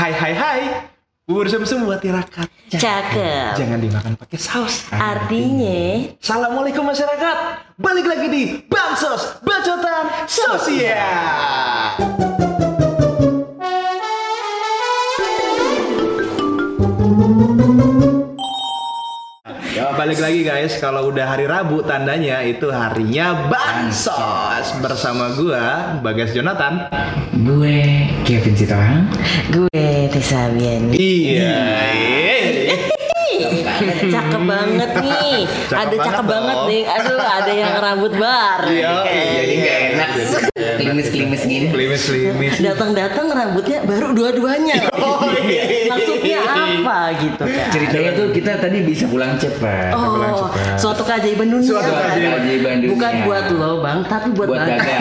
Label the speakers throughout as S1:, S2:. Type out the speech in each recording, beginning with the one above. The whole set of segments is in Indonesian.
S1: Hai hai hai. Bubur sum-sum buat tirakat.
S2: Cakep.
S1: Jangan dimakan pakai saus.
S2: Artinya
S1: Assalamualaikum masyarakat. Balik lagi di Bansos Bacotan Sosial. Balik lagi guys, kalau udah hari Rabu tandanya itu harinya Bansos bersama gua Bagas Jonathan.
S3: Gue Kevin Sitorang.
S2: gue Tessa Bian.
S1: Iya.
S2: Cakep banget nih.
S1: Cakep
S2: ada
S1: banget
S2: cakep banget
S1: dong.
S2: nih. Aduh, ada yang rambut bar.
S1: Iya,
S3: Jadi gak enak. Klimis-klimis gini.
S1: Limis limis.
S2: Datang-datang rambutnya baru dua-duanya.
S1: Oh, iya.
S2: Maksudnya apa gitu kan?
S3: Ceritanya tuh kita tadi bisa pulang cepat.
S1: pulang
S2: Oh,
S1: cepat.
S2: suatu keajaiban dunia.
S1: Suatu
S3: keajaiban dunia.
S2: Bukan buat lo, Bang, tapi buat,
S3: buat
S2: Bagas.
S3: bagas.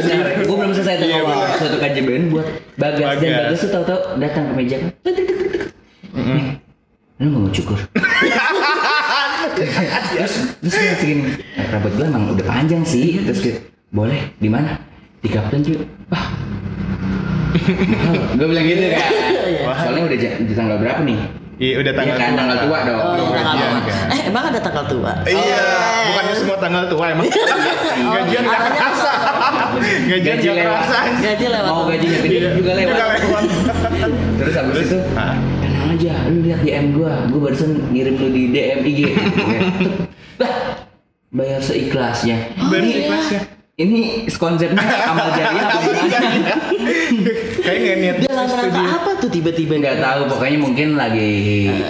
S3: Benar, gue belum selesai tuh
S1: Iya,
S3: ngomong.
S1: benar.
S3: Suatu kajian buat bagas. Dan
S1: Bagas.
S3: bagas tuh tahu-tahu datang ke meja. Nih, Lu nggak mau cukur? terus terus gue gini, rambut gue emang udah panjang sih. Terus kayak, boleh di mana? Di Kapten cuy. Ah. gue bilang gitu kan. Soalnya udah di tanggal berapa nih?
S1: Iya, udah tanggal
S3: Iya kan,
S1: tua.
S3: tanggal tua dong.
S2: Oh,
S1: Belum
S2: tanggal
S1: gajian,
S2: tua.
S1: kan?
S2: Eh, emang ada tanggal tua?
S1: Iya, bukannya semua tanggal tua emang. Gajian nggak
S2: makanya
S1: kerasa. Gajian
S3: Gaji lewat.
S1: kerasa.
S2: Gaji lewat.
S3: Mau gajinya gede juga lewat.
S1: Juga lewat.
S3: Terus habis itu
S1: Hah?
S3: tenang aja, lu lihat DM gua, gua barusan ngirim lu di DM IG. Bah, bayar seikhlasnya.
S1: Bayar
S3: Ini-
S1: seikhlasnya.
S3: Ini konsepnya amal jariah apa gimana?
S1: Kayak nggak niat
S2: Dalam rangka apa tuh tiba-tiba?
S3: Nggak tahu, pokoknya mungkin lagi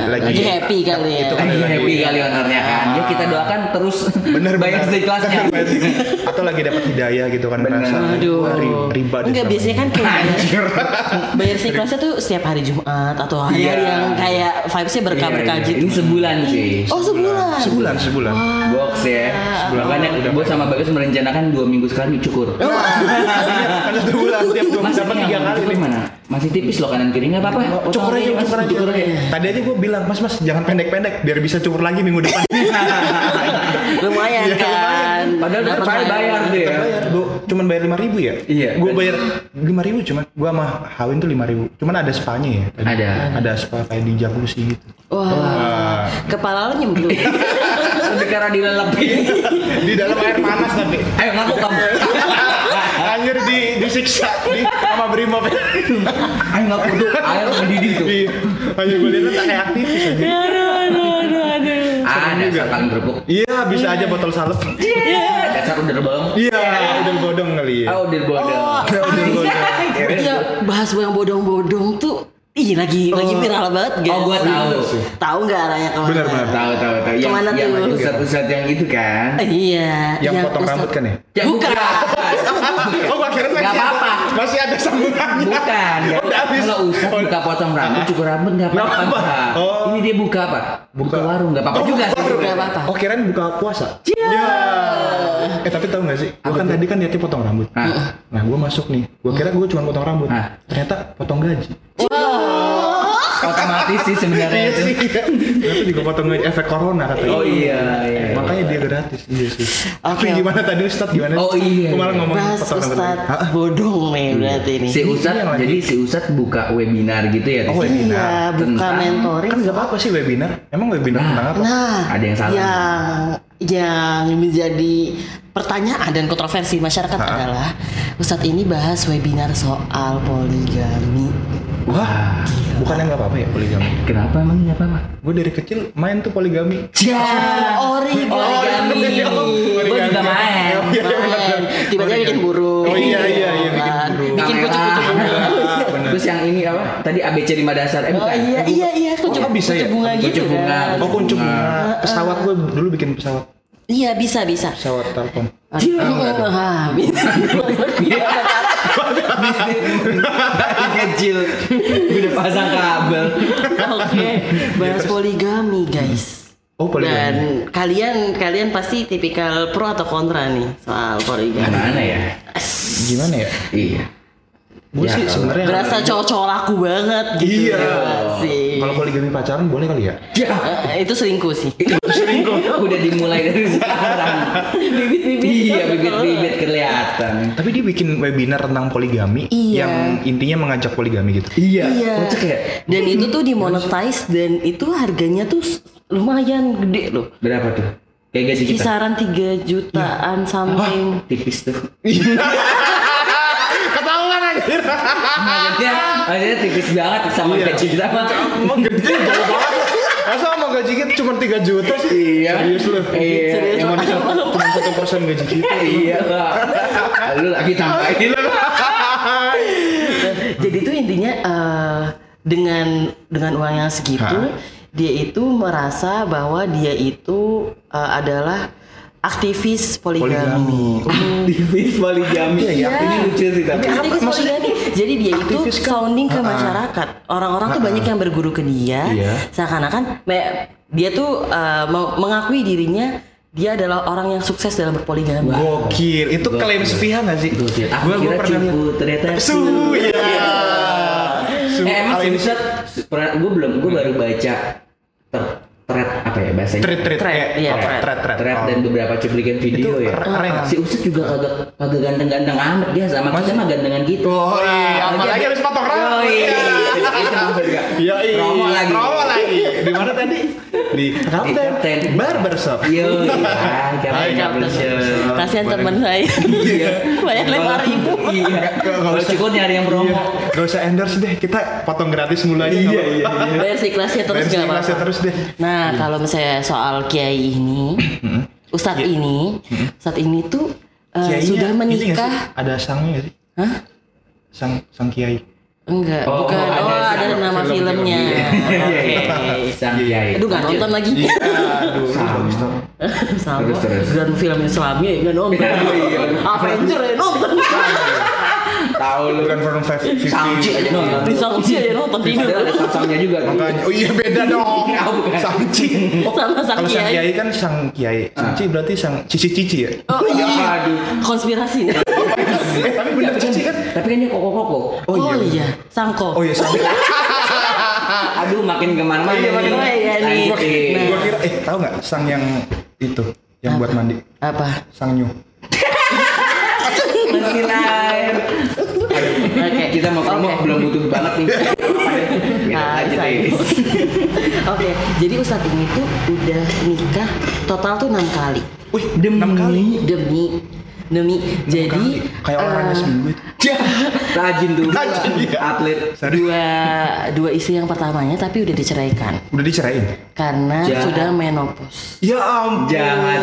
S1: Lagi-
S2: Lagi happy kali ya.
S1: Itu kan
S3: lagi happy kali ownernya kan. Ya kita doakan terus
S1: bener
S3: bayar
S1: bener.
S3: seikhlasnya.
S1: Atau lagi dapat hidayah gitu kan
S3: Bener.
S1: merasa.
S2: Aduh.
S1: riba
S2: Enggak biasanya kan kayak bayar, bayar kelasnya tuh setiap hari Jumat atau hari
S3: Iya.
S2: yang kayak vibesnya berkah
S3: Iya,
S2: berkah
S3: iya.
S2: gitu.
S3: Ini sebulan sih.
S2: Oh sebulan.
S1: sebulan sebulan.
S3: Box ya. Makanya gue sama Bagas merencanakan dua minggu sekali cukur.
S1: Kan satu bulan tiap dua
S3: Mas
S1: dapat tiga
S3: yang
S1: kali nih.
S3: mana? Masih tipis loh kanan kiri nggak apa-apa.
S1: Cukur aja,
S3: Mas,
S1: cukur aja.
S3: cukur aja.
S1: Tadi aja gue bilang, mas mas jangan pendek-pendek, biar bisa cukur lagi minggu depan.
S2: Lumayan
S1: Iya,
S2: kan.
S3: Padahal
S2: Dapat
S3: saya bayar deh.
S1: Bu, cuman bayar lima ribu ya?
S3: Iya.
S1: Gue bayar lima ribu cuman, gue sama Hawin tuh lima ribu. Cuman ada spanya ya. tadi.
S3: Ada.
S1: Ada spa kayak di jacuzzi gitu.
S2: Wah. Kepala lo nyemplung.
S3: Lebih karena dilelepin.
S1: di dalam air panas tapi.
S3: Ayo ngaku kamu.
S1: Anjir di disiksa di sama brimob.
S3: Ayo ngaku tuh. Air mendidih tuh.
S1: Iya. Hanya gue lihat tak kayak aktivis aja.
S2: aduh, aduh, aduh, aduh.
S3: Ada sekali kerupuk.
S1: Iya, bisa aja botol salep.
S3: Dasar udah bolong.
S1: Iya, udah bodong kali ya.
S3: Ah udah bodong.
S1: Udah bodong.
S2: Ya, bahas yang bodong-bodong tuh Ih lagi lagi viral banget guys.
S3: Oh, gua tahu.
S2: Tahu nggak arahnya ke mana?
S1: Benar, benar.
S3: Tahu tahu tahu. Yang
S2: Ke mana
S3: yang
S2: tuh?
S3: pusat-pusat yang itu kan.
S2: Iya.
S1: Yang potong
S2: Ustadz-
S1: rambut kan ya?
S3: Ya,
S2: Bukan.
S1: Oh, gua kira masih ada-
S3: apa-apa.
S1: Masih ada sambungannya.
S3: Bukan. ya.
S1: Oh, udah habis.
S3: Kalau usah buka potong rambut, cukur rambut nggak apa-apa. Pak.
S1: Oh.
S3: Ini dia buka apa? Buka, warung nggak apa-apa
S1: Oh,
S3: juga
S1: buka
S3: sih.
S1: warung.
S2: Nggak apa-apa.
S1: Oh, kirain buka puasa. Iya. Eh, tapi tahu nggak sih? Gua kan tadi kan niatnya potong rambut.
S3: Ah.
S1: Nah, gua masuk nih. Gua kira gua cuma potong rambut. Ternyata potong gaji.
S3: Otomatis sih sebenarnya itu.
S1: sih. Ternyata juga potong efek corona katanya.
S3: Oh iya, iya.
S1: Makanya dia gratis. Iya sih.
S2: Oke.
S1: Tapi gimana tadi Ustadz gimana?
S3: Oh, iya,
S1: Gua malah
S3: iya.
S1: ngomong
S2: Bahas
S1: potong rambut.
S2: Ustad
S1: Hah?
S2: bodong nih berarti ini.
S3: Si Ustad,
S1: Ini yang lagi-
S3: jadi si Ustad buka webinar gitu ya?
S1: Oh, webinar.
S2: Iya, buka mentoring.
S1: Kan nggak apa-apa sih webinar. Emang webinar tentang apa?
S2: Nah,
S3: Ada yang salah.
S2: Yang yang menjadi pertanyaan dan kontroversi masyarakat
S1: Ha?
S2: adalah Ustadz ini bahas webinar soal poligami.
S1: Wah, bukannya nggak apa-apa ya poligami?
S3: Kenapa emang nggak apa-apa?
S1: Gue dari kecil main tuh poligami.
S2: Ya, origami.
S1: Oh,
S3: Gue juga main.
S2: Main. Tiba-tiba bikin burung.
S1: Oh, iya, iya, iya, bikin burung.
S2: Bikin kucing-kucing bunga.
S3: Terus yang ini apa? Tadi ABC 5 dasar. Eh
S2: Oh
S3: bukan.
S2: iya iya iya kucing
S1: Oh, bisa ya?
S2: bunga gitu
S3: bunga.
S2: kan.
S1: Oh kuncup bunga. Pesawat gue dulu bikin pesawat.
S2: Iya bisa bisa.
S1: Pesawat Telkom.
S2: Ah, bisa.
S3: Kecil udah pasang kabel.
S2: Oke, bahas poligami guys.
S1: Oh poligami.
S2: Dan kalian kalian pasti tipikal pro atau kontra nih soal poligami.
S3: Gimana ya?
S1: Gimana ya?
S3: Iya.
S1: Gue
S3: Ya,
S1: sih
S3: kalau-
S1: sebenarnya
S2: Berasa cowok-cowok laku banget gitu.
S1: Iya.
S2: ya sih.
S1: Kalau poligami pacaran boleh kali ya?
S3: Ya,
S2: Eh, itu selingkuh sih.
S3: udah dimulai dari sekarang.
S2: Bibit-bibit.
S3: iya, bibit-bibit kelihatan.
S1: Tapi dia bikin webinar tentang poligami
S2: Iya.
S1: yang intinya mengajak poligami gitu.
S3: Iya,
S2: Iya.
S3: ya.
S2: Dan itu tuh dimonetize dan itu harganya tuh lumayan gede loh.
S3: Berapa tuh? Kayak gaji kita.
S2: Kisaran 3 jutaan something.
S3: Tipis tuh. Maksudnya, maksudnya tipis banget sama
S1: Iya.
S3: gaji kita mah.
S1: Emang gede jauh banget. Masa sama gaji kita cuma 3 juta sih?
S3: Iya.
S1: Serius lu?
S3: Iya.
S1: Yang mana cuma satu persen gaji kita.
S3: Iya, Pak. Lu lagi tambahin.
S2: Jadi itu intinya eh, dengan dengan uang yang segitu dia itu merasa bahwa dia itu eh, adalah aktivis poligami.
S3: Aktivis poligami.
S2: Iya.
S3: Ini lucu sih tapi.
S2: Aktivis poligami. Jadi dia itu
S1: kan-
S2: sounding ke masyarakat. Orang-orang tuh banyak yang berguru ke dia.
S1: Iya.
S2: Seakan-akan dia tuh eh, mau- mengakui dirinya dia adalah orang yang sukses dalam berpoligami.
S1: Gokil. Itu klaim sepihak gak sih?
S3: Gokil. Aku
S1: Gua gua
S3: kira
S1: pernah
S3: cupu, ternyata
S1: Su ya. Su
S3: Eh, emang gue belum, gue baru baca ter apa ya bahasanya?
S1: Thread thread
S2: Thread, iya,
S1: apa?
S2: thread.
S1: thread thread.
S3: Thread
S1: Oh.
S3: dan beberapa cuplikan video
S1: Itu
S3: ya.
S1: keren.
S3: Si Usut juga kagak kagak ganteng-ganteng amat dia sama kita mah gantengan gitu.
S1: Oh iya, apalagi habis potong
S3: Oh iya.
S1: Iya, iya.
S3: Promo lagi.
S1: Promo lagi. Di mana tadi? Di Kapten. Barbershop.
S3: Yo, iya.
S1: Hai.
S3: Kapten.
S2: Kasihan teman saya.
S3: Iya.
S2: Banyak lima ribu.
S3: Iya.
S1: Nggak
S3: Kalau cukup nyari yang promo.
S1: Iya. Gak usah endorse deh, kita potong gratis mulai. Iya, iya.
S2: Versi kelasnya terus
S1: Versi
S2: gak apa-apa.
S1: terus deh.
S2: Nah, kalau misalnya soal kiai ini, ustadz ini, ustadz ini tuh
S1: Kiainya
S2: sudah
S1: nggak
S2: menikah.
S1: Ada sangnya nggak sih?
S2: Hah?
S1: Sang sang kiai.
S2: Enggak,
S3: Oh,
S2: bukan.
S3: ada
S2: Oh, ada,
S3: film-
S2: nama
S1: film-
S2: filmnya.
S3: Iya,
S2: Oke.
S3: Sang Kiai.
S2: Aduh, gak nonton lagi.
S1: Iya, aduh.
S2: Sama.
S3: Terus.
S2: Dan film Islami ya gak nonton.
S3: Iya.
S2: Avenger ya nonton.
S3: Tahu lu.
S1: Bukan from five fifty.
S3: Samci aja nonton.
S2: Di Samci ya nonton tidur.
S3: Padahal ada juga.
S1: Makanya, oh iya beda dong.
S3: Oh.
S1: Samci.
S2: Sama sang
S1: Kalau sang
S2: kiai.
S1: kan sang kiai. Samci berarti sang cici-cici ya.
S2: Oh iya.
S3: Aduh.
S2: Konspirasi nih.
S1: Tapi bener cici kan?
S3: Tapi kan dia koko-koko.
S2: Oh, iya. Sangko.
S1: Oh iya, sang
S3: Aduh makin ke mana-mana.
S2: Iya, makin ke mana ya nih. Nah.
S1: Gua kira eh tahu nggak sang yang itu yang buat mandi
S2: Apa?
S1: sang nyu.
S3: Mesin air.
S2: Oke.
S3: Kita mau promo
S2: Oke.
S3: belum butuh banget nih.
S2: Ah,
S3: lanjutin.
S2: Oke, jadi Ustadz ini tuh udah nikah total tuh enam kali.
S1: Wih, enam kali.
S2: Demi demi jadi.
S1: Kayak olahraga
S2: eh,
S1: seminggu itu.
S3: Rajin tuh.
S1: Rajin, iya.
S3: Atlet.
S2: dua dua istri yang pertamanya tapi udah diceraikan
S1: Udah diceraiin?
S2: karena
S3: Jahat.
S2: sudah menopause.
S1: Ya ampun.
S3: Jahat.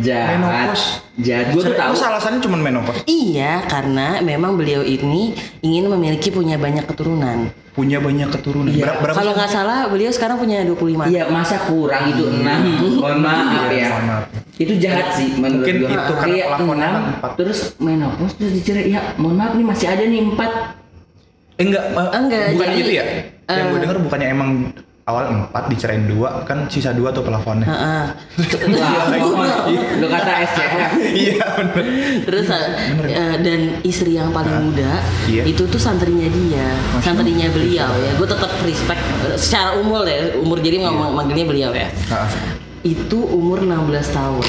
S3: Jahat.
S1: Menopause.
S3: Jahat. Gua tuh tahu.
S1: Alasannya cuma menopause?
S2: Iya, karena memang beliau ini ingin memiliki punya banyak keturunan.
S1: Punya banyak keturunan.
S3: Iya.
S1: Berapa, berapa
S2: Kalau nggak salah beliau sekarang punya 25.
S3: Iya masa kurang itu enam. Mohon maaf
S1: Iya,
S3: ya.
S1: mohon maaf.
S3: Itu jahat sih menurut
S1: Mungkin
S3: gua.
S1: itu karena kan empat.
S3: terus menopause terus dicerai. Ya mohon maaf nih masih ada nih empat.
S1: Eh, enggak,
S2: Enggak,
S1: bukan
S2: jadi,
S1: gitu ya? Yang gue
S2: eh,
S1: denger bukannya emang awal empat dicerain dua kan sisa dua tuh plafonnya.
S2: Heeh.
S3: Lu kata SCF.
S1: Iya bener.
S2: Terus eh, dan istri yang paling muda
S1: Iya.
S2: itu tuh santrinya dia, santrinya beliau ya. Gue tetap respect eh, secara umur ya, umur jadi ngomong manggilnya beliau ya.
S1: Ah,
S2: Itu umur 16 tahun.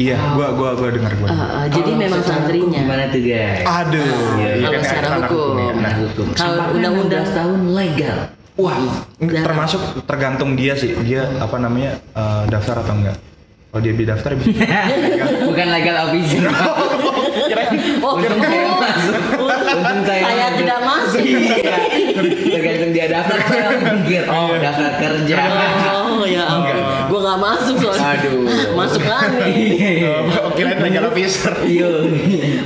S1: iya, gua gua gua dengar gua.
S2: Eh, eh, jadi
S3: Kalau
S2: memang
S3: secara hukum
S2: santrinya.
S3: Gimana tuh guys?
S1: Aduh. iya,
S2: kalau
S1: kan
S2: secara
S1: anak
S2: hukum.
S1: ya.
S3: Nah, hukum.
S2: Kalau
S3: Sampai
S2: undang-undang
S3: 16 tahun legal.
S1: Wah,
S2: Udah.
S1: termasuk tergantung dia sih. Dia apa namanya eh, daftar atau enggak? Kalau dia daftar bisa.
S3: Bukan legal official.
S2: Oh,
S3: Untung saya
S2: oh,
S3: masuk. Untung saya,
S2: saya tidak masuk.
S3: Iya. Tergantung dia daftar saya mikir, oh daftar kerja.
S2: Oh ya ampun, gue nggak masuk soalnya.
S3: Aduh.
S2: Masuk lagi.
S1: Oh, kirain legal officer.
S3: Iya.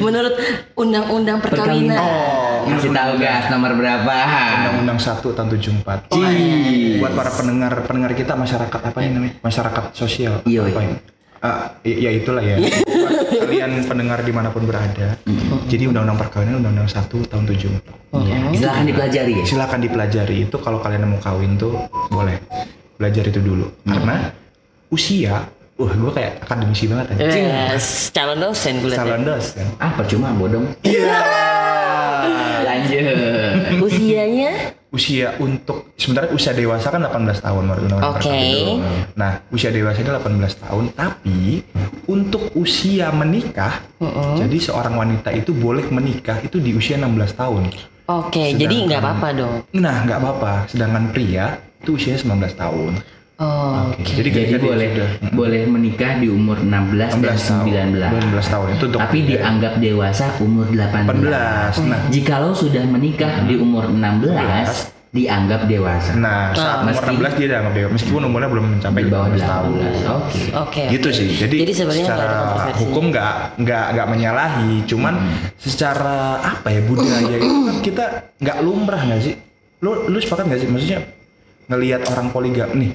S2: Menurut undang-undang perkawinan.
S1: Oh,
S3: Kasih tahu gas nomor berapa?
S1: Undang-Undang 1 tahun 74.
S2: Oh, iya.
S1: Buat para pendengar pendengar kita masyarakat apa nih namanya? Masyarakat sosial.
S3: Iya,
S1: apa
S3: iya.
S1: ini? I- ya itulah ya. Buat kalian pendengar di mana pun berada. Jadi undang-undang perkawinan undang-undang 1 tahun 74.
S3: Iya. Silakan dipelajari ya.
S1: Silakan dipelajari itu kalau kalian mau kawin tuh boleh belajar itu dulu. Karena usia, wah gue kayak akademisi banget aja.
S2: Yes, calon dosen gue ya.
S1: Calon dosen.
S3: Ah percuma bodong.
S1: Iya.
S3: Lanjut.
S2: Usianya?
S1: usia untuk sebenarnya usia dewasa kan 18 tahun menurut undang-undang
S2: Oke.
S1: PKP. Nah, usia dewasa ini 18 tahun, tapi untuk usia menikah, jadi seorang wanita itu boleh menikah itu di usia 16 tahun.
S2: Oke, jadi nggak apa-apa dong.
S1: Nah, nggak apa-apa. Sedangkan pria itu usianya 19 tahun.
S2: Oh,
S1: Oke.
S2: oke.
S1: Jadi
S3: Jadi boleh
S1: sudah
S3: boleh menikah di umur 16,
S1: 16
S3: dan
S1: tahun,
S3: 19.
S1: 19 tahun itu untuk
S3: Tapi
S1: pria.
S3: dianggap dewasa umur 18.
S1: 18. Nah,
S3: Jikalau sudah menikah di umur 16, dianggap dewasa.
S1: nah saat umur
S3: Meski-
S1: 16 dia dianggap dewasa meskipun umurnya belum mencapai
S3: di bawah
S1: 18 tahun.
S3: 18. Oke.
S2: Oke.
S1: gitu
S2: oke.
S1: sih jadi,
S2: Jadi sebenarnya
S1: secara hukum nggak nggak nggak menyalahi cuman secara apa ya budaya itu kan kita nggak lumrah nggak sih lu lu sepakat nggak sih maksudnya ngelihat orang poligami nih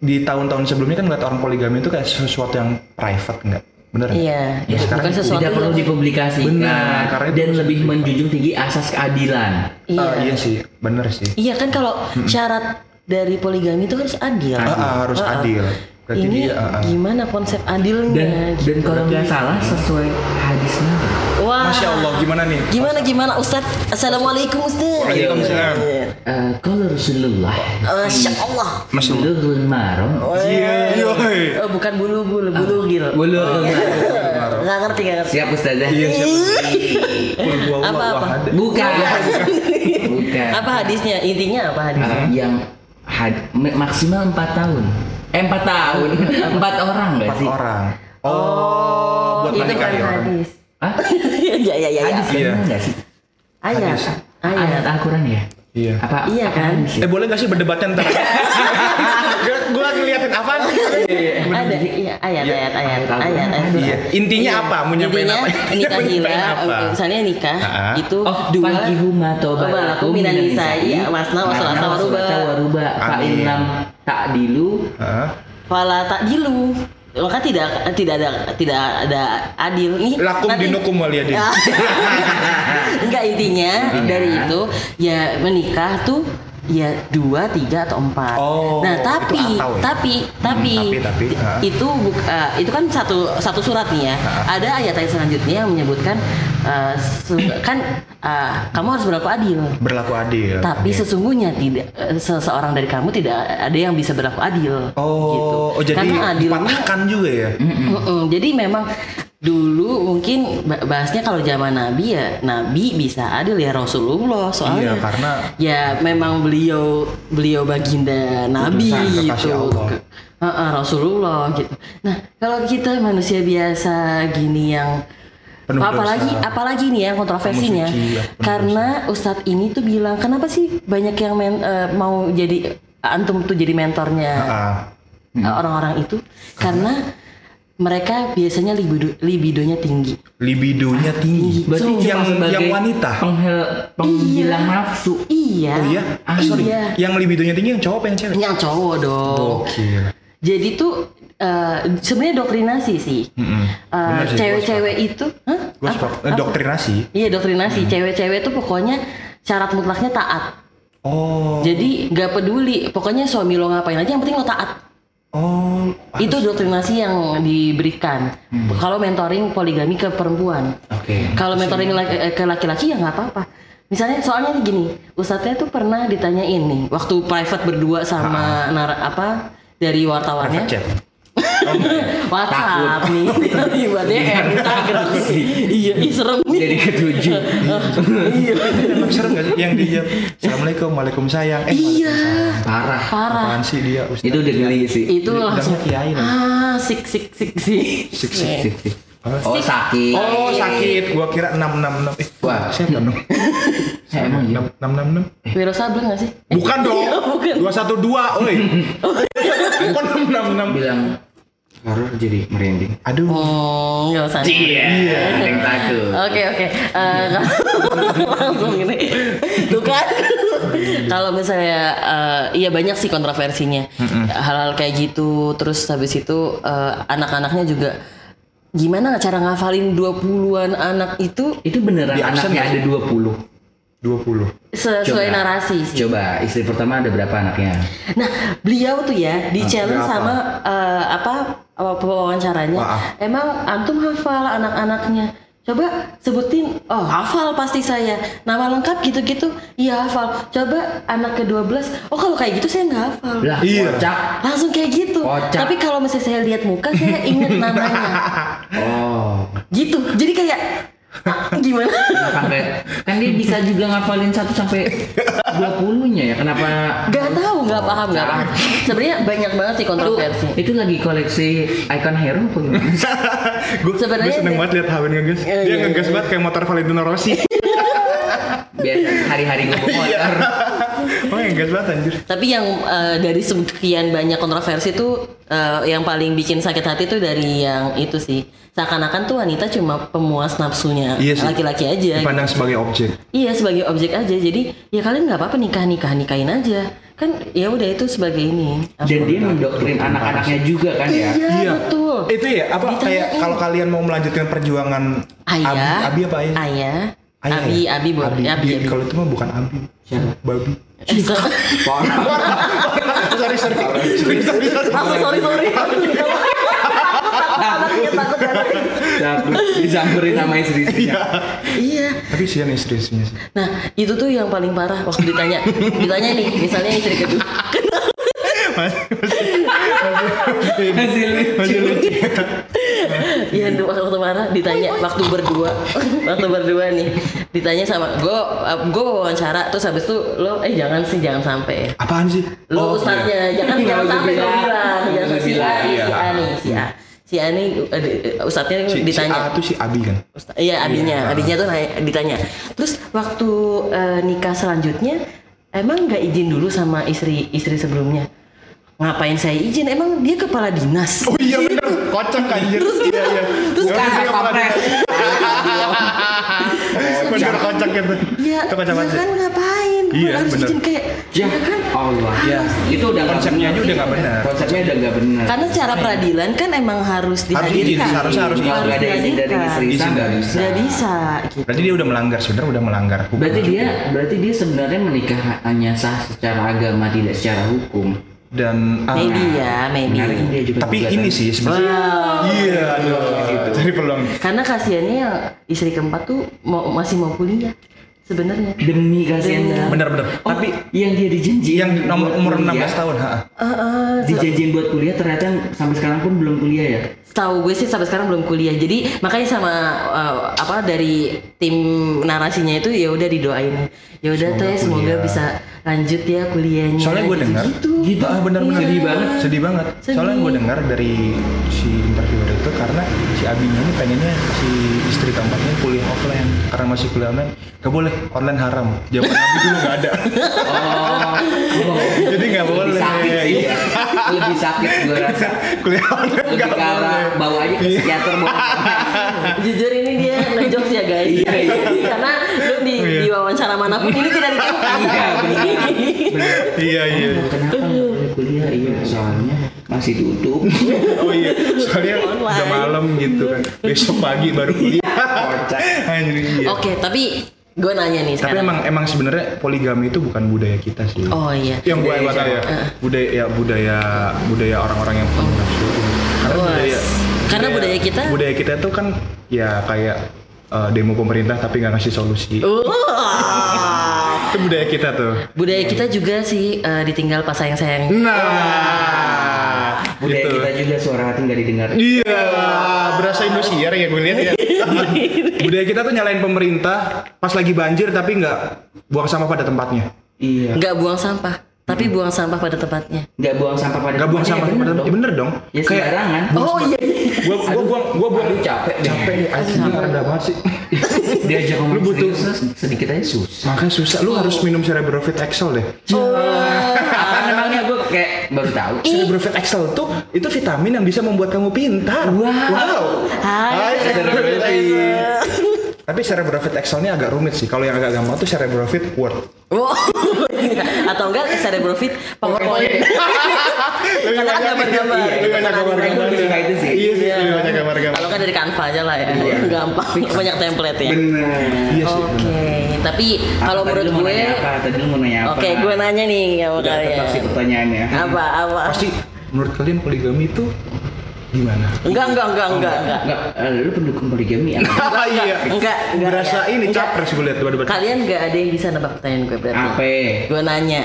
S1: di tahun-tahun sebelumnya kan ngeliat orang poligami itu kayak sesuatu yang private nggak bener nggak?
S2: Iya,
S1: Ya,
S2: bukan
S1: sekarang
S2: sesuatu
S3: Tidak perlu dipublikasikan
S1: Benar, karena
S3: dan lebih menjunjung tinggi asas keadilan.
S2: Iya.
S1: Ah, iya sih bener sih
S2: Iya kan kalau syarat dari poligami itu harus adil.
S1: Ah, ah, harus
S2: ah.
S1: adil berarti
S2: Ini
S1: dia ah, ah.
S2: gimana konsep adilnya?
S3: Dan dan kalau nggak salah sesuai hadis Nabi.
S2: Wah.
S1: masya allah gimana nih
S2: Gimana gimana Ustaz? Assalamualaikum Ustaz.
S1: Waalaikumsalam.
S3: Eh, kalau Rasulullah
S2: Masya Allah.
S1: Masya Allah.
S3: Bulughul maram
S1: Iya, yoi.
S2: Oh, bukan bulu bulu bulu gil.
S3: Bulughul
S2: Nggak ngerti nggak ngerti.
S3: Siap Ustazah?
S1: Iya, siap.
S2: Apa, apa?
S3: Bukan. Bukan.
S2: Apa hadisnya? Intinya apa hadisnya?
S3: Yang had- ma- maksimal 4 tahun. Eh 4 tahun. 4 orang
S1: empat
S3: sih?
S1: orang oh, buat
S2: itu kan
S1: ya orang
S2: hadis.
S3: Hah?
S2: Iya iya iya. iya.
S3: Hadis kan
S1: Iya.
S3: enggak sih?
S2: Ayat.
S1: Hadis.
S3: Ayat
S2: Ayat.
S3: Al-Qur'an ya?
S1: iya
S3: Apa?
S2: Iya kan?
S3: ya?
S1: Eh boleh gak sih berdebatnya ntar? gue lagi ngeliatin apa?
S2: Ada iya ayat
S1: Iya.
S2: ayat ayat
S3: Ayat
S2: ayat. ayat.
S1: Iya. Intinya apa? Mau nyampein
S2: Intinya
S1: apa? apa?
S2: eh, misalnya nikah
S1: Ah.
S2: itu
S3: Oh,
S2: dua
S3: fankihu ma taba
S2: Balakum
S3: lakum
S2: minan
S3: minan
S2: nisa'i
S3: nisa'i
S2: wasna wa sulasa wa ruba.
S3: waruba fa ta'dilu
S1: Hah?
S2: Fala takdilu. Maka tidak tidak ada tidak ada adil nih.
S1: Lakum
S2: nanti-
S1: dinukum waliyadin.
S2: Ah. Enggak intinya dari itu ya menikah tuh ya dua tiga atau empat.
S1: Oh,
S2: nah tapi
S1: itu atau ya?
S2: tapi tapi
S1: tapi, tapi, ah.
S2: itu buk- eh, itu kan satu satu surat nih ya. Ada ayat-ayat selanjutnya yang menyebutkan su- kan eh, kamu harus berlaku adil.
S1: Berlaku adil.
S2: Tapi
S1: Oke.
S2: sesungguhnya tidak seseorang dari kamu tidak ada yang bisa berlaku adil. gitu.
S1: Oh, oh jadi
S2: Karena adil
S1: dipatahkan juga ya?
S2: Mm-mm. Jadi memang dulu mungkin ba- bahasnya kalau zaman Nabi ya Nabi bisa adil ya Rasulullah soalnya
S1: Iya, karena-
S2: ya memang beliau beliau baginda Nabi gitu
S1: Allah.
S2: Ke- Heeh, Rasulullah gitu. Nah kalau kita manusia biasa gini yang
S1: Penuh
S2: apalagi
S1: dosa.
S2: apalagi nih ya kontroversinya
S1: suci, ya,
S2: karena Ustadz ini tuh bilang kenapa sih banyak yang men- eh, mau jadi antum tuh jadi mentornya
S1: Ah,
S2: uh, orang-orang itu karena mereka biasanya libido libidonya tinggi.
S1: libidonya tinggi.
S3: berarti
S2: So,
S1: yang
S3: sebagai
S1: yang wanita.
S3: penghil, penghilang nafsu
S2: Iya.
S1: Oh iya?
S2: Ah,
S1: sorry.
S2: iya.
S1: Yang libidonya tinggi yang cowok apa yang cewek?
S2: Yang cowok dong.
S1: Gokil.
S2: Jadi tuh uh, sebenarnya doktrinasi sih.
S1: Mm-mm.
S2: Uh, cewek-cewek itu, hah?
S1: Gue
S2: Apa?
S1: eh, doktrinasi.
S2: Iya doktrinasi. Cewek-cewek tuh pokoknya syarat mutlaknya taat.
S1: Oh.
S2: Jadi nggak peduli. Pokoknya suami lo ngapain aja, yang penting lo taat.
S1: Oh.
S2: Itu doktrinasi yang diberikan. Kalau mentoring poligami ke perempuan.
S3: oke
S2: Kalau mentoring laki- eh, ke laki-laki ya nggak apa-apa. Misalnya soalnya gini, Ustadznya tuh pernah ditanyain nih waktu private berdua sama nar apa dari wartawannya.
S1: Private chat.
S2: WhatsApp nih, tiba DM Instagram. iya, ih serem nih.
S3: jadi ketujuh
S2: iya.
S1: Emang serem gak sih yang dia Assalamualaikum, Waalaikumsalam. Eh,
S2: Iya.
S3: parah
S2: Parah.
S1: Apaan sih dia Ustaz?
S3: itu udah geli sih
S2: Itu langsung
S1: kiai
S2: ah sik sik sik sik.
S1: Sik, sik,
S3: Sik, sik. oh sakit
S1: Oh sakit, gua kira 666 Eh,
S3: Wah.
S1: siapa dong?
S3: Eh, emang iya
S1: 666
S2: Wiro Sableng nggak sih? Eh,
S1: Bukan dong,
S2: Bukan.
S1: 212 oi Bukan 666
S3: bilang horor jadi merinding.
S1: Aduh.
S2: Hmm, nggak usah.
S3: iya yang takut
S2: Oke oke. Eh, langsung ini. Tuh kan? Kalau misalnya eh, iya banyak sih kontroversinya. Hal-hal kayak gitu. Terus habis itu eh, anak-anaknya juga gimana cara ngafalin 20-an anak itu?
S3: Itu beneran
S1: Di
S3: anaknya ada 20
S1: 20
S2: sesuai
S3: Coba.
S2: narasi sih.
S3: Coba istri pertama ada berapa anaknya?
S2: Nah, beliau tuh ya di challenge
S1: berapa?
S2: sama eh, apa apa wawancaranya.
S1: Wah.
S2: Emang antum hafal anak-anaknya? Coba sebutin, oh hafal pasti saya. Nama lengkap gitu-gitu, iya hafal. Coba anak ke-12, oh kalau kayak gitu saya nggak hafal.
S3: Lah,
S1: Iya.
S3: kocak.
S2: Langsung kayak gitu.
S3: Kocak.
S2: Tapi kalau misalnya saya lihat muka, saya inget namanya.
S3: Oh.
S2: gitu. Jadi kayak gimana?
S3: sampai kan dia bisa juga ngafalin 1 sampai 20 nya ya kenapa
S2: Gak tahu, gak paham, gak paham. Sebenarnya banyak banget sih kontroversi.
S3: itu lagi koleksi icon hero apa gimana?
S1: gue
S2: Sebenarnya
S1: seneng
S2: dia-
S1: banget lihat Hawen ngegas
S2: Iya,
S1: dia
S2: iya,
S1: ngegas banget kayak motor Valentino Rossi
S3: biasa hari-hari gue bawa motor
S1: oh ngegas banget anjir
S2: Tapi yang eh, dari sekian banyak kontroversi tuh eh, yang paling bikin sakit hati tuh dari yang itu sih. Seakan-akan tuh wanita cuma pemuas nafsunya
S1: Iya
S2: laki-laki aja.
S1: dipandang sebagai objek
S2: Iya sebagai objek aja. Jadi ya kalian nggak apa-apa nikah nikah nikahin aja. Kan ya udah itu sebagai ini.
S3: dan dia mendoktrin anak-anaknya juga kan ya
S2: Iya, betul.
S1: itu ya apa
S2: Ditanyain.
S1: kayak kalau kalian mau melanjutkan perjuangan
S2: Ayah.
S1: Abi, Abi apa ayah?
S2: Ayah.
S1: Ayah
S2: Abi,
S1: ya?
S2: Abi, Abi, Abi,
S1: Iya,
S2: Abi.
S1: kalau itu mah bukan Abi
S3: Siapa?
S1: babi
S2: So-
S1: sorry sorry. Sorry sorry sorry.
S2: Langsung sorry sorry.
S3: Disamperin sama istri-istrinya
S2: Iya.
S1: tapi sih istri-istrinya sih
S2: Nah itu tuh yang paling parah waktu ditanya. Ditanya nih misalnya istri kedua
S3: masih
S1: masih lucu.
S2: Iya dua waktu marah ditanya waktu berdua. Waktu berdua nih Ditanya sama gue Gue wawancara. Terus habis itu lo Eh jangan sih jangan sampai.
S1: Apaan sih?
S2: Lo
S1: Oh,
S2: ustadznya Jangan
S3: Nggak
S2: jangan sampai lo
S3: bilang.
S2: Jangan
S3: usah
S2: si A
S1: iya.
S2: Si A nih Si A. Si A nih eh, Ustadznya
S1: si, si
S2: ditanya.
S1: A tuh si Abi kan?
S2: Ustaz- Iya. Abinya, abinya tuh nanya, ditanya. Terus waktu eh, nikah selanjutnya, emang nggak izin dulu sama istri istri sebelumnya? Ngapain saya izin? Emang dia kepala dinas.
S1: oh iya bener kocak anjir
S2: Terus
S1: iya iya
S2: terus
S1: Gua
S2: kan
S1: pikir kepala
S3: Kampret.
S1: bener kocak gitu
S2: Ya,
S1: itu kocak
S2: ya
S1: banget
S2: kan ngapain?
S1: Iya,
S2: harus
S1: bener.
S2: izin kayak
S3: Ya
S2: ya kan?
S3: Allah
S1: Ya.
S3: itu udah
S1: Konsepnya
S3: benar.
S1: aja udah nggak benar.
S3: konsepnya udah nggak benar
S2: Karena secara peradilan kan emang harus dihadirkan.
S1: seharusnya harus
S3: kalau nggak ada izin dari istri nggak bisa
S2: Nggak bisa. Gitu.
S1: berarti dia udah melanggar sebenarnya udah melanggar hukum
S3: berarti dia berarti dia sebenarnya menikah hanya sah secara agama tidak secara hukum
S1: dan ah,
S2: Maybe ya, maybe.
S3: Dia juga
S1: tapi ini sih sebenarnya.
S2: Wow.
S1: iya aduh cari peluang.
S2: Karena kasihannya yang istri keempat tuh mau masih mau kuliah sebenarnya.
S3: demi kasihan
S1: bener-bener
S3: Oh,
S1: tapi
S3: yang dia dijanjiin
S1: yang nomor umur
S3: kuliah,
S1: 16 tahun ha
S2: Eh, eh,
S3: dijanjiin buat kuliah ternyata sampai sekarang pun belum kuliah ya?
S2: Tahu gue sih sampai sekarang belum kuliah. Jadi makanya sama uh, apa dari tim narasinya itu ya udah didoain. Ya udah teh semoga
S1: kuliah.
S2: bisa lanjut ya kuliahnya.
S1: soalnya gue
S2: Gitu-
S1: dengar
S2: gitu.
S1: gitu. Ah benar-benar.
S2: Iya.
S1: sedih banget sedih banget.
S2: Sedih.
S1: soalnya gue dengar dari si interviewer itu karena si abinya ini pengennya si istri keempatnya kuliah offline. Karena masih kuliah online. Gak boleh online haram. Zaman abi dulu gak ada.
S3: Oh,
S1: jadi gak boleh.
S3: lebih sakit sih.
S1: Iya.
S3: lebih sakit gue rasa.
S1: Kuliah online
S3: lebih
S1: gak boleh.
S3: bawa aja ke psikiater mau
S2: Jujur ini dia ya.
S3: Iya, iya.
S2: Karena lu di,
S1: Iya.
S2: di wawancara mana pun ini tidak ditemukan.
S3: Iya, benar.
S1: iya iya
S3: kenapa kuliah iya soalnya masih tutup
S1: oh iya soalnya
S2: Online.
S1: udah malam gitu kan besok pagi baru kuliah Anjir, iya.
S2: Oke, tapi gue nanya nih
S1: tapi
S2: sekarang.
S1: emang emang sebenarnya poligami itu bukan budaya kita sih
S2: Oh iya.
S1: yang gue
S3: Budaya
S1: tahu ya budaya ya budaya budaya orang-orang yang penuh nafsu karena budaya
S2: karena budaya kita-
S1: budaya kita tuh kan ya kayak eh, demo pemerintah tapi nggak ngasih solusi.
S2: Wah.
S1: itu budaya kita tuh.
S2: Budaya kita juga sih eh, ditinggal pas sayang-sayang.
S1: nah
S3: budaya
S1: gitu.
S3: kita juga suara hati nggak didengar.
S1: Iya berasa Indosiar ya gue lihat ya. Budaya kita tuh nyalain pemerintah pas lagi banjir tapi nggak buang sampah pada tempatnya.
S3: Iya.
S2: Nggak buang sampah, tapi buang sampah pada tempatnya.
S3: nggak buang sampah pada
S1: nggak buang sampah
S3: bener
S1: pada
S3: dong.
S1: tempatnya bener dong.
S3: Ya sembarangan.
S2: Oh iya. iya.
S1: gua gua buang gua buang
S3: Aduh, capek deh.
S1: capek nih anjing.
S2: Capek.
S1: ada banget sih?
S3: Diajak ngomong
S1: Lu butuh-
S3: sedikit aja susah.
S1: Makanya susah. Lu harus minum Cerebrofit Excel deh.
S3: Apa namanya? Gue kayak baru tahu.
S1: Cerebrofit Excel tuh itu vitamin yang bisa membuat kamu pintar. Wow,
S2: Hai,
S1: Cerebrofit
S2: Cerebrofit.
S1: Tapi Cerebrofit Excel ini agak rumit sih kalau yang agak gampang tuh Cerebrofit Word
S2: Wow. Atau enggak Cerebrofit PowerPoint. Karena ada gambar-gambar.
S1: Iya, iya, banyak gambar-gambar.
S3: Suka itu sih.
S1: iya sih lebih banyak gambar-gambar
S2: Kalau kan dari Canva aja lah ya. Gampang. Banyak template ya.
S3: bener
S1: iya sih
S2: Oke, tapi kalau menurut gue
S3: apa tadi mau nanya apa
S2: Oke, gue nanya nih sama
S3: Udah
S2: kalian.
S3: sih pertanyaannya
S2: Apa apa?
S1: pasti menurut kalian poligami itu Gimana?
S2: Enggak, enggak, enggak, enggak, enggak.
S3: Enggak, eh, lu pendukung poligami apa?
S1: iya.
S2: Enggak, enggak.
S1: Berasa ini
S2: Enggak.
S1: capres gue lihat.
S2: Kalian enggak ada yang bisa nebak pertanyaan gue berarti.
S3: Apa?
S2: Gue nanya.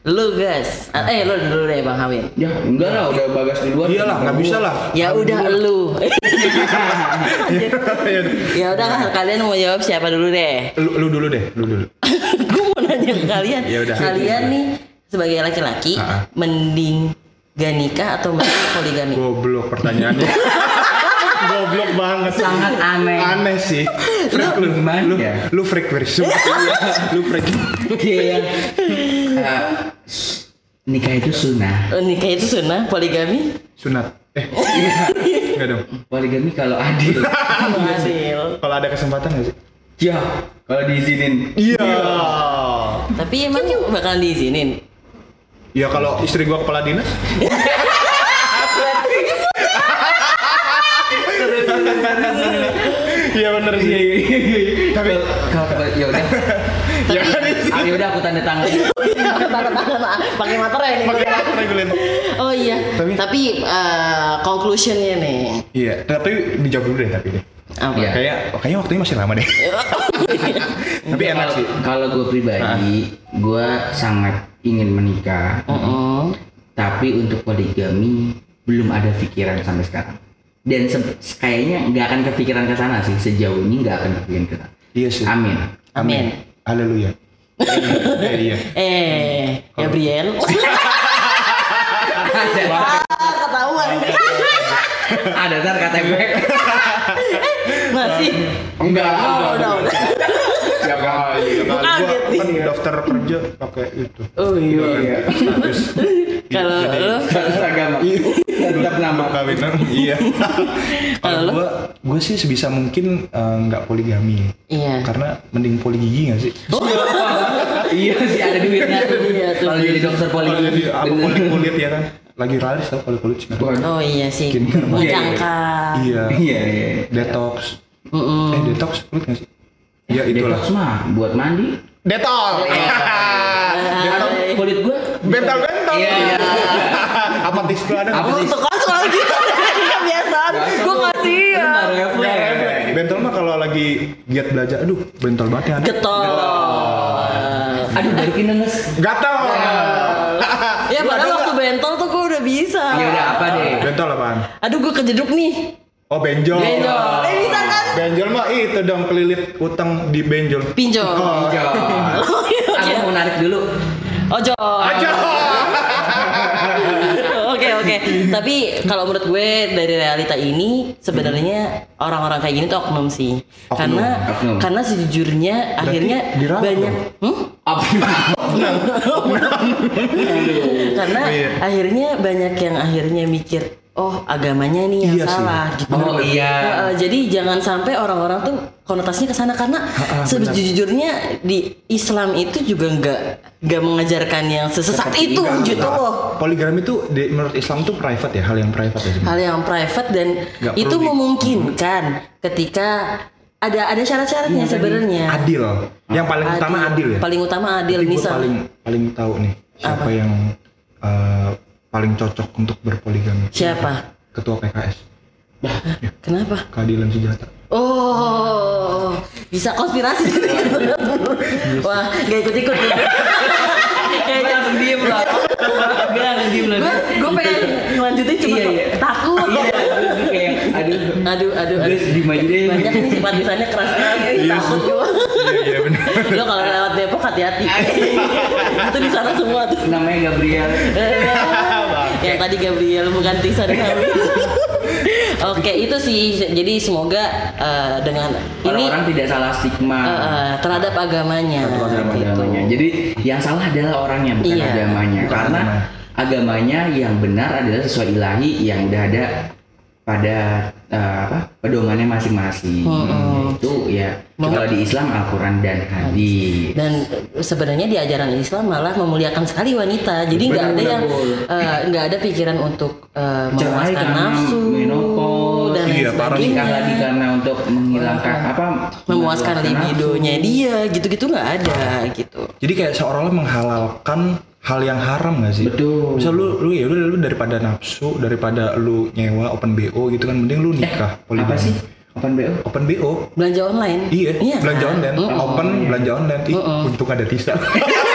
S2: Lu guys, ah, eh lu dulu deh Bang Hawin.
S3: Ya enggak lah, udah bagas duluan.
S1: Iyalah, nggak bisa lah.
S2: Ya udah lu.
S1: Iya.
S2: ya udah lah, kalian mau jawab siapa dulu deh.
S1: lu, lu dulu deh, lu dulu.
S2: gue mau nanya ke kalian.
S1: Ya udah.
S2: Kalian nih sebagai laki-laki mending gak nikah atau mending poligami?
S1: Goblok pertanyaannya. Goblok banget.
S3: Sangat aneh.
S1: Aneh sih. Freak lu,
S3: Gimana
S1: lu,
S3: ya?
S1: lu freak versi. lu freak.
S3: Iya. Eh, nikah itu sunnah.
S2: Oh, nikah itu sunnah, poligami?
S1: Sunat. Eh, enggak dong.
S3: Poligami kalau adil.
S2: Adil.
S1: Kalau ada kesempatan nggak sih?
S3: ya, kalau diizinin.
S1: Iya.
S2: Tapi emang bakalan diizinin?
S1: Ya kalau istri gua kepala dinas. Iya bener sih. Tapi
S3: Kalau ya udah.
S1: ya kan
S3: Ah, ya udah aku tanda tangan.
S2: Tanda tangan pakai materai nih.
S1: pakai apa regulin.
S2: Oh iya.
S1: Tapi-
S2: Tapi, eh, conclusionnya nih.
S1: Iya, tapi dijawab dulu deh tapi deh.
S2: Apa?
S3: Iya.
S1: Kayak kayaknya waktunya masih lama deh. tapi enak sih.
S3: Kalau gue pribadi, gue sangat ingin menikah.
S2: Mm-mm.
S3: Tapi untuk poligami belum ada pikiran sampai sekarang. Dan se- kayaknya nggak akan kepikiran ke sana sih sejauh ini nggak akan kepikiran ke sana.
S1: Iya sih.
S3: Amin.
S2: Amin.
S1: Haleluya. Eh, iya.
S2: Eh, Gabriel. ah, ketahuan.
S3: Ada ntar KTP.
S2: Masih.
S3: Enggak.
S2: Oh, udah, udah.
S1: Siap kali.
S2: Gua
S1: Gua
S2: kaget nih.
S1: kan daftar kerja pakai itu.
S2: Oh iya.
S1: Terus
S2: Kalau lu
S3: Harus agama. Tetap nama.
S1: kawinan. Iya.
S2: Kalau
S1: Kalau gua gua sih sebisa mungkin eh, nggak poligami.
S2: Iya.
S1: Karena mending poligigi nggak sih?
S3: iya sih ada duitnya.
S2: Iya.
S3: Kalau jadi dokter
S1: Kalau
S3: poligami.
S1: jadi apa kulit kulit ya kan? Lagi ralis tau kulit kulit.
S2: Oh iya sih. Mencangkang.
S1: Iya.
S3: Iya iya.
S1: Detox. Eh detox kulit nggak sih? Ya itulah.
S3: Detox mah buat mandi.
S1: Detol. Detol.
S2: Ada-
S3: Kulit gua
S1: Bentol bentol.
S3: Iya.
S1: Apa tis tuh ada?
S3: Apa
S2: tuh kan soal gitu. Kebiasaan. Gue ngasih ya.
S1: Bentol mah kalau lagi giat belajar, aduh bentol banget ya. ada.
S2: Getol.
S3: Aduh balikin nenes.
S1: Gatel.
S2: Ya padahal waktu bentol tuh gue udah bisa.
S3: Ya udah apa deh?
S1: Bentol apaan?
S2: Aduh gue kejeduk nih.
S1: Oh benjol.
S2: Benjol. Eh bisa kan?
S1: Benjol mah itu dong kelilit utang di benjol.
S2: Pinjol.
S3: Hijau.
S2: Oh, iya,
S3: Aku mau narik dulu.
S2: Ojo.
S1: Aja.
S2: Oke oke. Tapi kalau menurut gue dari realita ini sebenarnya orang-orang kayak gini tuh oknum sih.
S1: Oknum,
S2: Karena
S3: oknum.
S2: karena sejujurnya akhirnya
S1: dirawat
S2: banyak. Hmm? Karena
S1: Iya.
S2: akhirnya banyak yang akhirnya mikir oh agamanya nih yang
S1: Iya sih.
S2: salah gitu.
S3: Oh, iya.
S2: Nah, eh, jadi jangan sampai orang-orang tuh konotasinya ke sana karena sejujurnya di Islam itu juga nggak nggak mengajarkan yang sesesat itu
S1: enggak,
S2: gitu
S1: enggak.
S2: loh.
S1: Poligami itu di, menurut Islam tuh private ya, hal yang private ya.
S2: hal yang private dan
S1: Nggak
S2: itu
S1: perlu di-
S2: memungkinkan ketika ada ada syarat-syaratnya sebenarnya.
S1: Adil. Yang paling utama adil ya.
S2: Paling utama adil misal.
S1: paling paling tahu nih siapa yang eh, paling cocok untuk berpoligami.
S2: Siapa?
S1: Ketua PKS.
S2: Kenapa?
S1: Keadilan sejahtera.
S2: Oh, bisa konspirasi. Wah, gak ikut-ikut. Kayaknya
S3: langsung diem lah. Gue langsung diem lah.
S2: gue gue pengen ngelanjutin cuma
S3: Iya, iya.
S2: takut.
S3: Iya, kayak aduh.
S2: Aduh, aduh, aduh.
S3: Diem aja deh.
S2: Banyak nih sifat lisannya keras sekali. Takut gue.
S1: Iya iya benar.
S2: Lo kalau lewat Depok hati-hati. Itu di sana semua tuh.
S3: Namanya Gabriel.
S2: Yang tadi Gabriel bukan Tisa dan Hawi. Oke itu sih jadi semoga eh, dengan ini
S3: Orang-orang tidak salah stigma.
S2: eh, eh, terhadap agamanya.
S3: terhadap
S2: gitu.
S3: agamanya. Jadi yang salah adalah orangnya bukan
S2: Iya.
S3: agamanya.
S1: Bukan
S3: Karena
S1: agamanya.
S3: agamanya yang benar adalah sesuai ilahi yang udah ada pada eh, apa pedomannya masing-masing.
S2: Mm-mm.
S3: Itu ya
S2: Mem-
S3: kalau di Islam Al-Quran dan hadis.
S2: Dan sebenarnya di ajaran Islam malah memuliakan sekali wanita. Jadi nggak ada yang eh, nggak ada pikiran untuk
S3: Cerai
S2: memuaskan
S3: karena
S2: nafsu
S3: menopause.
S2: dan lain
S1: Iya,
S2: sebagainya.
S3: lagi karena untuk menghilangkan apa
S2: Memuaskan libidonya
S3: nafsu.
S2: dia, gitu-gitu nggak ada gitu.
S1: Jadi kayak seolah-olah menghalalkan hal yang haram gak sih?
S3: Betul.
S1: Misal lu lu ya udah lu daripada nafsu, daripada lu nyewa open BO gitu kan mending lu nikah
S3: Apa
S1: poligami.
S3: sih? Open BO?
S1: Open BO.
S2: belanja online
S1: Iya, belanja
S2: kan?
S1: online, open belanja online. Ih, untung ada Tisa.